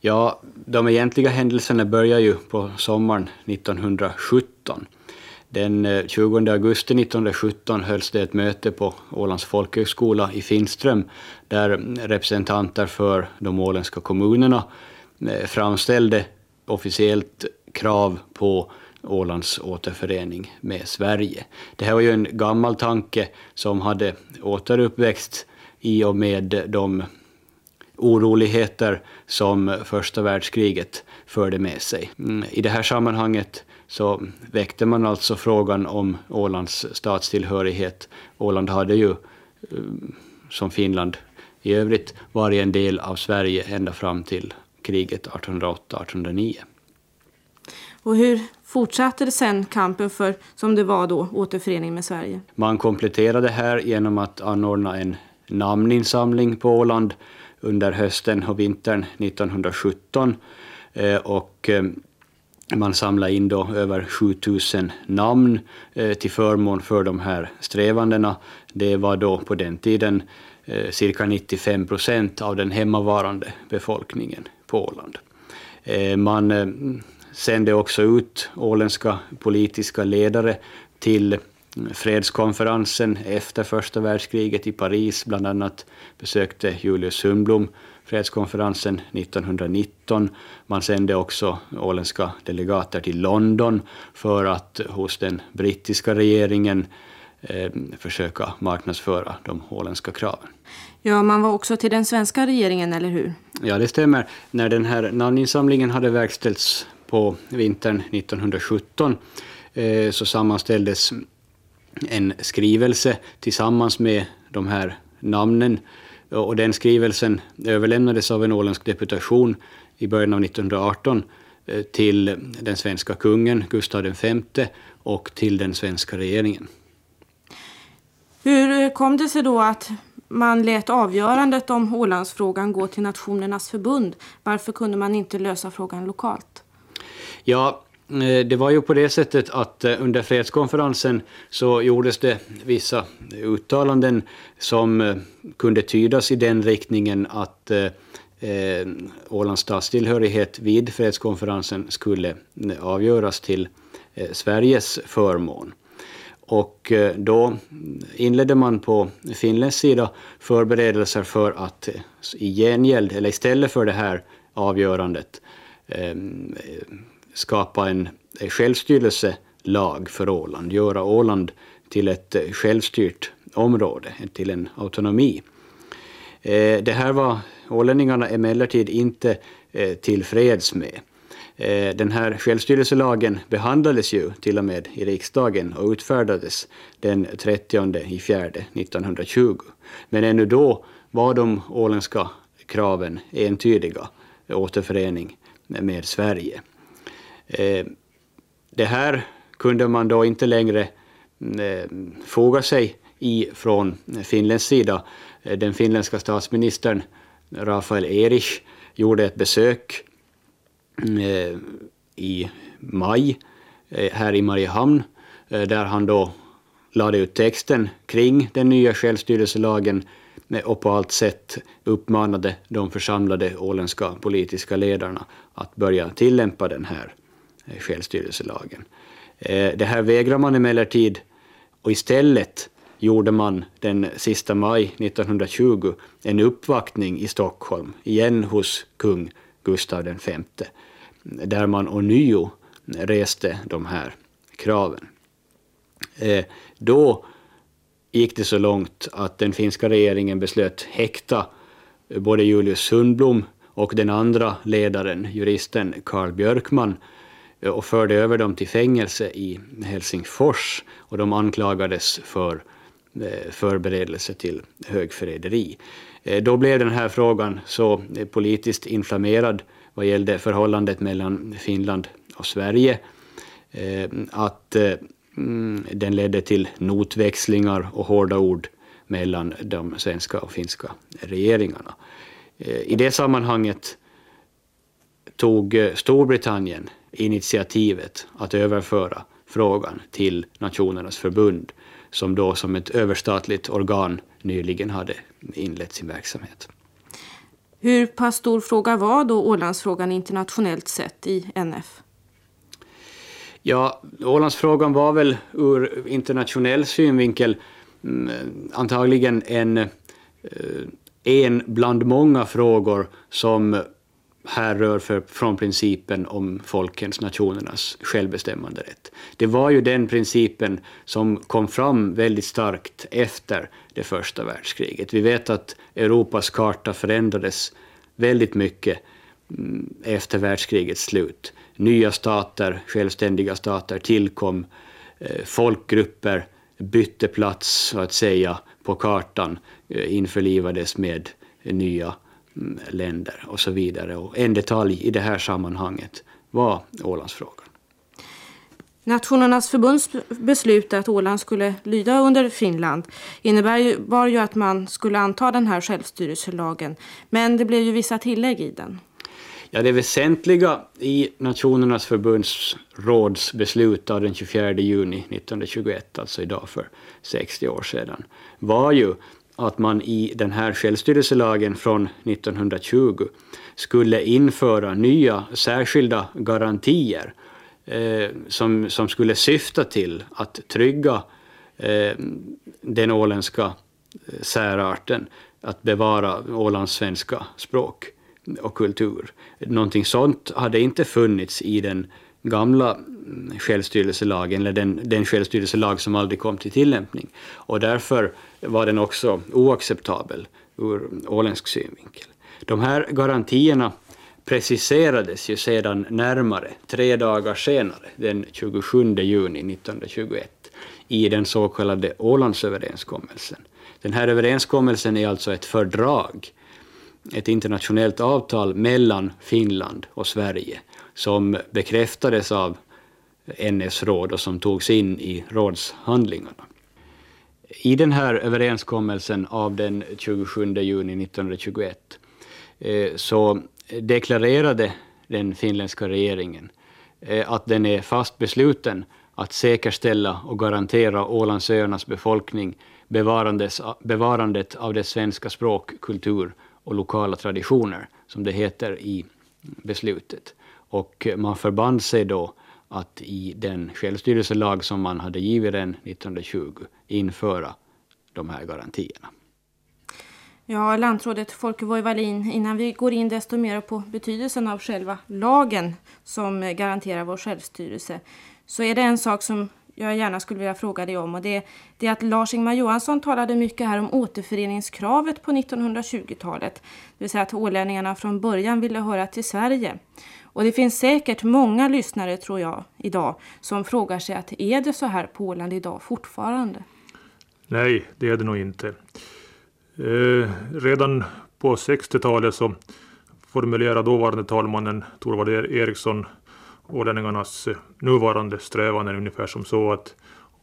Ja, de egentliga händelserna börjar ju på sommaren 1917. Den eh, 20 augusti 1917 hölls det ett möte på Ålands folkhögskola i Finström där representanter för de åländska kommunerna eh, framställde officiellt krav på Ålands återförening med Sverige. Det här var ju en gammal tanke som hade återuppväxt i och med de oroligheter som första världskriget förde med sig. Mm, I det här sammanhanget så väckte man alltså frågan om Ålands statstillhörighet. Åland hade ju, eh, som Finland i övrigt, varit en del av Sverige ända fram till kriget 1808-1809. Och hur fortsatte det sen kampen för, som det var då, återförening med Sverige? Man kompletterade här genom att anordna en namninsamling på Åland under hösten och vintern 1917. Eh, och eh, man samlade in då över 7000 namn eh, till förmån för de här strävandena. Det var då på den tiden cirka 95 procent av den hemmavarande befolkningen på Åland. Man sände också ut åländska politiska ledare till fredskonferensen efter första världskriget i Paris. Bland annat besökte Julius Sundblom fredskonferensen 1919. Man sände också åländska delegater till London för att hos den brittiska regeringen eh, försöka marknadsföra de åländska kraven. Ja, man var också till den svenska regeringen, eller hur? Ja, det stämmer. När den här namninsamlingen hade verkställts på vintern 1917 eh, så sammanställdes en skrivelse tillsammans med de här namnen. Och den skrivelsen överlämnades av en åländsk deputation i början av 1918 eh, till den svenska kungen Gustav V och till den svenska regeringen. Hur kom det sig då att man lät avgörandet om Ålandsfrågan gå till Nationernas förbund? Varför kunde man inte lösa frågan lokalt? Ja, Eh, det var ju på det sättet att eh, under fredskonferensen så gjordes det vissa uttalanden som eh, kunde tydas i den riktningen att Ålands statstillhörighet vid fredskonferensen skulle avgöras till Sveriges förmån. Och då inledde man på finländsk sida förberedelser för att i gengäld, eller istället för det här avgörandet, skapa en självstyrelselag för Åland, göra Åland till ett självstyrt område, till en autonomi. Eh, det här var ålänningarna emellertid inte eh, tillfreds med. Eh, den här självstyrelselagen behandlades ju till och med i riksdagen och utfärdades den 30 i 4 1920. Men ännu då var de åländska kraven entydiga, återförening med Sverige. Eh, det här kunde man då inte längre mm, eh, foga sig i från Finlands sida. Eh, den finländska statsministern Rafael Erich gjorde ett besök mm, i maj här i Mariehamn där han då lade ut texten kring den nya självstyrelselagen och på allt sätt uppmanade de församlade åländska politiska ledarna att börja tillämpa den här Eh, självstyrelselagen. Eh, det här vägrar man emellertid och istället gjorde man den sista maj 1920 en uppvaktning i Stockholm, igen hos kung Gustav V, där man ånyo reste de här kraven. Eh, då gick det så långt att den finska regeringen beslöt häkta både Julius Sundblom och den andra ledaren, juristen Karl Björkman, Eh, och förde över dem till fängelse i Helsingfors och de anklagades för eh, förberedelse till högförräderi. Eh, då blev den här frågan så politiskt inflammerad vad gällde förhållandet mellan Finland och Sverige att mm, den ledde till notväxlingar och hårda ord mellan de svenska och finska regeringarna. I det sammanhanget tog Storbritannien initiativet att överföra frågan till Nationernas förbund som då som ett överstatligt organ nyligen hade inlett sin verksamhet. Hur pass stor fråga var då Ålandsfrågan internationellt sett i NF? Ja, Ålandsfrågan var väl ur internationell synvinkel mm, antagligen en, eh, en bland många frågor som härrör för, från principen om folkens, nationernas självbestämmanderätt. Det var ju den principen som kom fram väldigt starkt efter det första världskriget. Vi vet att Europas karta förändrades väldigt mycket mm, efter världskrigets slut. Nya stater, självständiga stater tillkom, eh, folkgrupper bytte plats så att säga på kartan, eh, införlivades med nya länder och så vidare. Och en detalj i det här sammanhanget var Ålandsfrågan. Nationernas förbunds beslut att Åland skulle lyda under Finland innebär ju, att man skulle anta den här självstyrelselagen. Men det blev ju vissa tillägg i den. Ja, det väsentliga i Nationernas förbunds rådsbeslut av den 24 juni 1921, alltså idag för 60 år sedan, var ju att man i den här självstyrelselagen från 1920 skulle införa nya särskilda garantier eh, som, som skulle syfta till att trygga eh, den åländska eh, särarten, att bevara Ålands svenska språk och kultur. Någonting sånt hade inte funnits i den gamla mm, självstyrelselagen, eller den, den självstyrelselag som aldrig kom till tillämpning. Och därför var den också oacceptabel ur åländsk synvinkel. De här garantierna preciserades ju sedan närmare, tre dagar senare, den 27 juni 1921, i den så kallade Ålandsöverenskommelsen. Den här överenskommelsen är alltså ett fördrag ett internationellt avtal mellan Finland och Sverige som bekräftades av NS råd och som togs in i rådshandlingarna. I den här överenskommelsen av den 27 juni 1921 eh, så deklarerade den finländska regeringen eh, att den är fast besluten att säkerställa och garantera Ålandsöarnas befolkning bevarandet av det svenska språk, kultur och lokala traditioner, som det heter i beslutet. Och man förband sig då att i den självstyrelselag som man hade givit den 1920 införa de här garantierna. Ja, lantrådet Folke Voivalin, innan vi går in desto mer på betydelsen av själva lagen som garanterar vår självstyrelse, så är det en sak som jag gärna skulle vilja fråga dig om. Och det, det är att Lars-Ingmar Johansson talade mycket här om återföreningskravet på 1920-talet. Det vill säga att ålänningarna från början ville höra till Sverige. Och det finns säkert många lyssnare, tror jag, idag som frågar sig att är det så här på Åland idag fortfarande? Nej, det är det nog inte. Eh, redan på 60-talet så formulerade dåvarande talmannen Torvald Eriksson ålänningarnas nuvarande strävanden ungefär som så att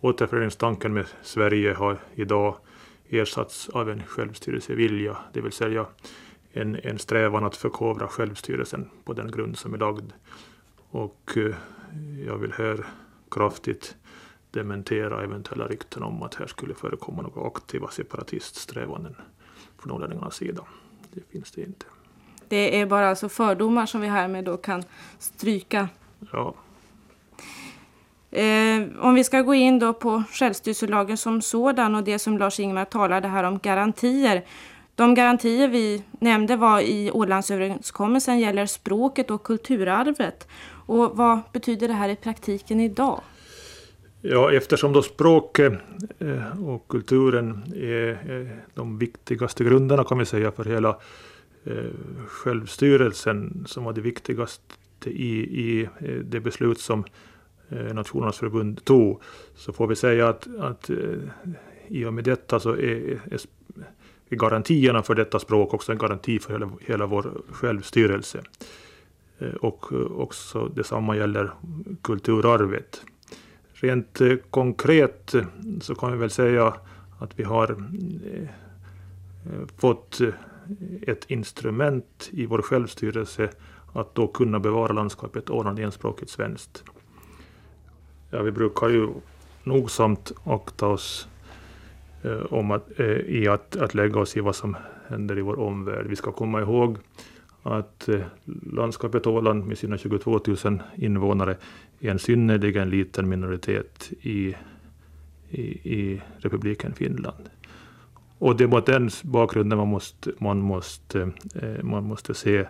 återföreningstanken med Sverige har idag ersatts av en självstyrelsevilja, det vill säga en, en strävan att förkovra självstyrelsen på den grund som är lagd. Och eh, jag vill här kraftigt dementera eventuella rykten om att här skulle förekomma några aktiva separatiststrävanden från ålänningarnas sida. Det finns det inte. Det är bara alltså fördomar som vi härmed då kan stryka Ja. Eh, om vi ska gå in då på självstyrelselagen som sådan och det som Lars-Ingvar talade här om garantier. De garantier vi nämnde var i Ålandsöverenskommelsen gäller språket och kulturarvet. Och vad betyder det här i praktiken idag? Ja, eftersom då språket eh, och kulturen är de viktigaste grunderna kan vi säga för hela eh, självstyrelsen som var det viktigaste i, i eh, det beslut som eh, Nationernas förbund tog, så får vi säga att, att eh, i och med detta så är, är garantierna för detta språk också en garanti för hela, hela vår självstyrelse. Och också detsamma gäller kulturarvet. Rent konkret så kan vi väl säga att vi har fått ett instrument i vår självstyrelse att då kunna bevara landskapet Åland enspråkigt svenskt. Ja, vi brukar ju nogsamt akta oss eh, om att, eh, i att, att lägga oss i vad som händer i vår omvärld. Vi ska komma ihåg att eh, landskapet Åland med sina 22 000 invånare är en synnerligen liten minoritet i, i, i republiken Finland. Och det är mot den bakgrunden man måste, man måste, eh, man måste se eh,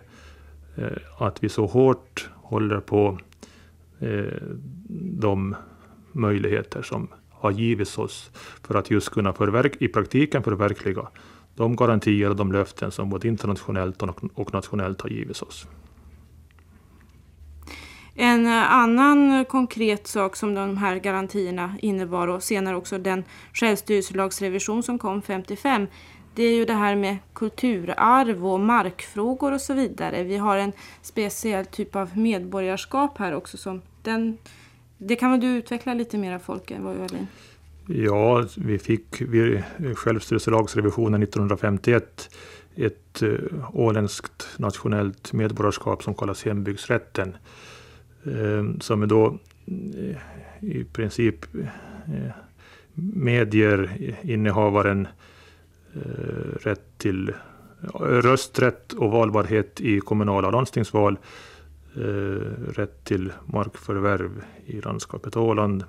Eh, att vi så hårt håller på eh, de möjligheter som har givits oss för att just kunna förverk i praktiken förverkliga de garantier och de löften som både internationellt och nationellt har givits oss. En eh, annan konkret sak som de här garantierna innebar och senare också den självstyrelselagsrevision som kom 55 det är ju det här med kulturarv och markfrågor och så vidare. Vi har en speciell typ av medborgarskap här också. Som den, det kan väl du utveckla lite mer Folke Ja, vi fick vid självstyrelselagsrevisionen 1951 ett eh, åländskt nationellt medborgarskap som kallas hembygdsrätten. Eh, som är då eh, i princip medger innehavaren rätt till rösträtt och valbarhet i kommunala landstingsval, rätt till markförvärv i landskapet Åland,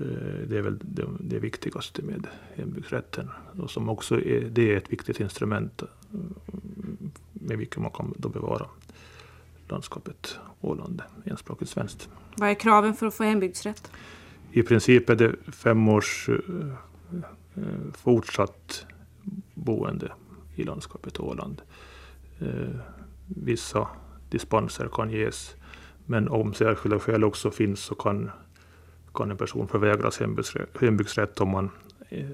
Eh, det är väl det, det viktigaste med hembygdsrätten. Och som också är, det är ett viktigt instrument eh, med vilket man kan då bevara landskapet Åland enspråkigt svenskt. Vad är kraven för att få hembygdsrätt? I princip är det fem års fortsatt boende i landskapet Åland. Uh, vissa dispenser kan ges, men om särskilda skäl också finns så kan kan en person förvägras hembygdsrätt om man eh,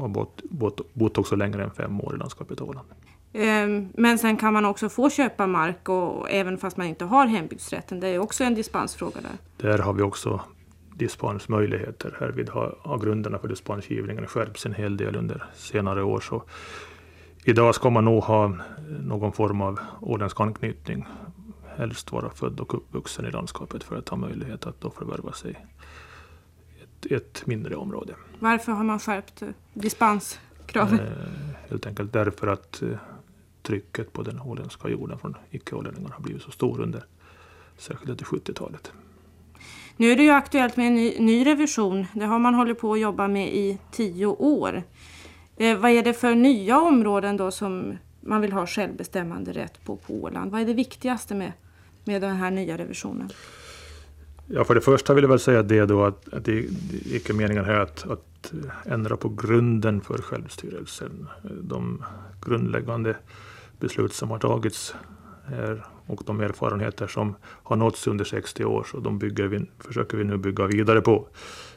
har bott, bott, bott också längre än fem år i landskapet Åland. Ehm, men sen kan man också få köpa mark och även fast man inte har hembygdsrätten. Det är också en dispensfråga där. Där har vi också dispensmöjligheter. Härvid har, har grunderna för dispensgivningen skärpts en hel del under senare år. Så idag ska man nog ha någon form av åländsk anknytning helst vara född och uppvuxen i landskapet för att ha möjlighet att då förvärva sig ett, ett mindre område. Varför har man skärpt eh, dispenskraven? Eh, helt enkelt därför att eh, trycket på den åländska jorden från icke-ålänningar har blivit så stor under särskilt under 70-talet. Nu är det ju aktuellt med en ny, ny, revision. Det har man hållit på att jobba med i tio år. Eh, vad är det för nya områden då som man vill ha självbestämmande rätt på, på Åland? Vad är det viktigaste med med den här nya revisionen? Ja, för det första vill jag väl säga det då att, att det, det är inte meningen här att, att eh, ändra på grunden för självstyrelsen. Eh, de grundläggande beslut som har tagits är och de erfarenheter som har nåtts under 60 år, så de bygger vi, försöker vi nu bygga vidare på.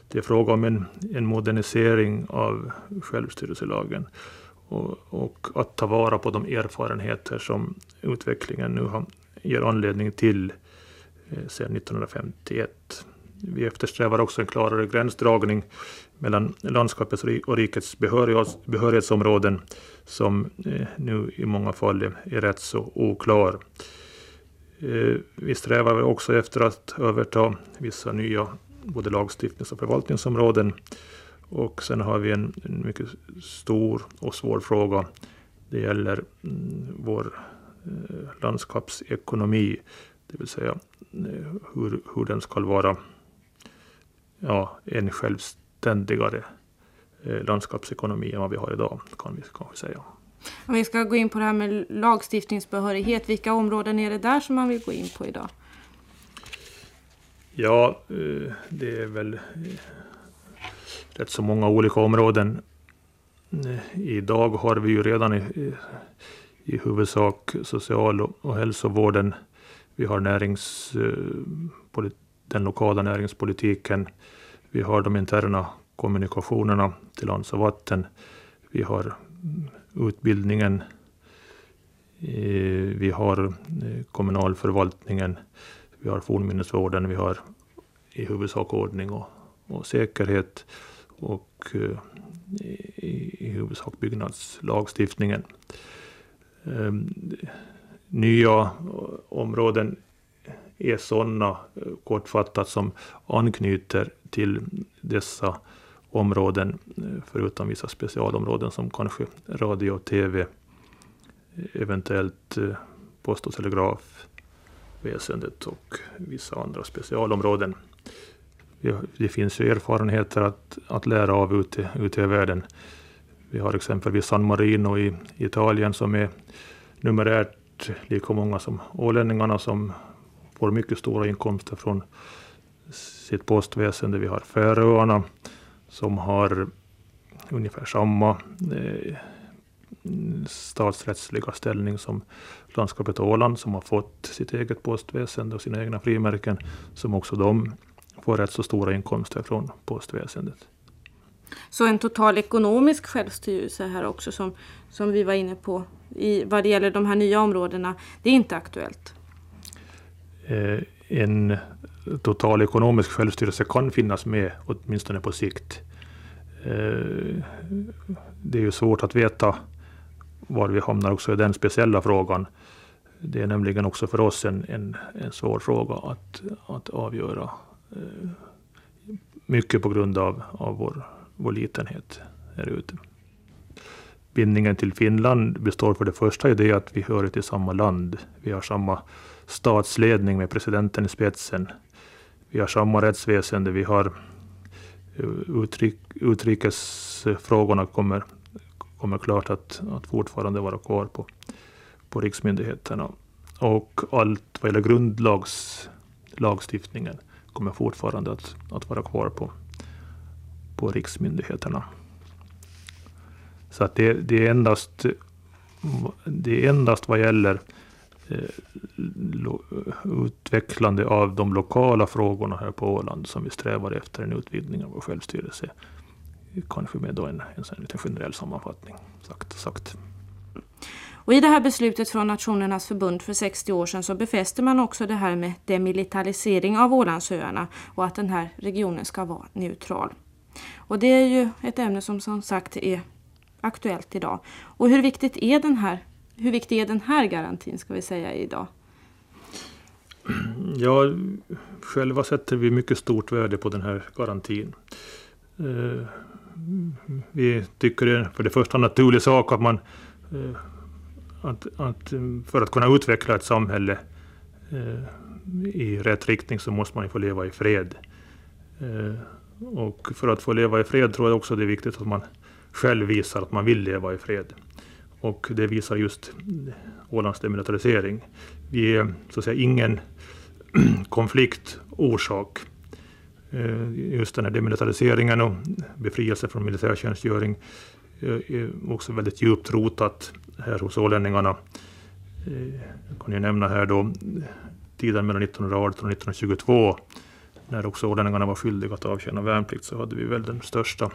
Det är fråga om en, en modernisering av självstyrelselagen och, och, att ta vara på de erfarenheter som utvecklingen nu har ger anledning till eh, sedan 1951. Vi eftersträvar också en klarare gränsdragning mellan landskapets och rikets behörighetsområden som eh, nu i många fall är rätt så oklar. Eh, vi strävar också efter att överta vissa nya både lagstiftnings och förvaltningsområden. Och sen har vi en, en mycket stor och svår fråga. Det gäller mm, vår eh, landskapsekonomi, det vill säga eh, hur, hur den ska vara ja, en självständigare landskapsekonomi än vad vi har idag, kan vi kanske säga. Om vi ska gå in på det här med lagstiftningsbehörighet, vilka områden är det där som man vill gå in på idag? Ja, eh, det är väl eh, rätt så många olika områden. Eh, idag har vi ju redan i huvudsak social och hälsovården. Vi har närings, den lokala näringspolitiken. Vi har de interna kommunikationerna till lands och vatten. Vi har utbildningen. Eh, vi har eh, kommunalförvaltningen. Vi har fornminnesvården. Vi har i huvudsak ordning och, och säkerhet. Och eh, i, i huvudsak byggnadslagstiftningen. Ehm, nya områden är sådana, kortfattat, som anknyter till dessa områden, eh, förutom vissa specialområden som kanske radio och tv, eventuellt eh, post och telegrafväsendet och vissa andra specialområden. Det finns ju erfarenheter att, att lära av ute, ute i världen. Vi har exempelvis San Marino i Italien som är numerärt lika många som ålänningarna som får mycket stora inkomster från sitt postväsende. Vi har Färöarna som har ungefär samma eh, statsrättsliga ställning som landskapet Åland som har fått sitt eget postväsende och sina egna frimärken som också de får rätt så stora inkomster från postväsendet. Så en total ekonomisk självstyrelse här också som, som vi var inne på i, vad det gäller de här nya områdena, det är inte aktuellt? Eh, en total ekonomisk självstyrelse kan finnas med, åtminstone på sikt. Eh, det är ju svårt att veta var vi hamnar också i den speciella frågan. Det är nämligen också för oss en, en, en svår fråga att, att avgöra. Eh, mycket på grund av, av vår, vår litenhet här ute. Bindningen till Finland består för det första i det att vi hör till samma land. Vi har samma statsledning med presidenten i spetsen. Vi har samma rättsväsende. Vi har eh, utrik, utrikesfrågorna kommer, kommer klart att, att fortfarande vara kvar på, på riksmyndigheterna. Och allt vad gäller grundlagstiftningen kommer fortfarande att, att vara kvar på, på riksmyndigheterna. Så att det, det, är endast, det är endast vad gäller eh, Eh, utvecklande av de lokala frågorna här på Åland som vi strävar efter en utvidgning av vår självstyrelse. Kanske med då en, en, en liten generell sammanfattning sagt. sagt. Och I det här beslutet från Nationernas förbund för 60 år sedan så befäster man också det här med demilitarisering av Ålandsöarna och att den här regionen ska vara neutral. Och det är ju ett ämne som som sagt är aktuellt idag. Och hur viktigt är den här, hur viktig är den här garantin ska vi säga idag? Ja, själva sätter vi mycket stort värde på den här garantin. Eh, vi tycker det är för det första en naturlig sak att man eh, att, att för att kunna utveckla ett samhälle eh, i rätt riktning så måste man få leva i fred. Och för att få leva i fred tror jag också det är viktigt att man själv visar att man vill leva i fred. Och det visar just Ålands demilitarisering. Vi är så att säga ingen konfliktorsak. Eh, just den här demilitariseringen och befrielse från militärtjänstgöring eh, är också väldigt djupt rotat här hos ålänningarna. Eh, jag kan ju nämna här då tiden mellan 1918 och 1922 när också ålänningarna var skyldiga att avtjäna värnplikt så hade vi väl den största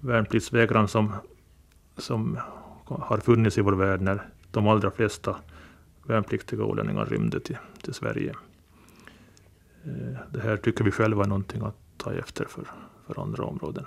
värnpliktsvägran som, som har funnits i vår värld när de allra flesta värnpliktiga ålänningar rymde till, till Sverige. Eh, det här tycker vi själva är någonting att ta efter för, för andra områden.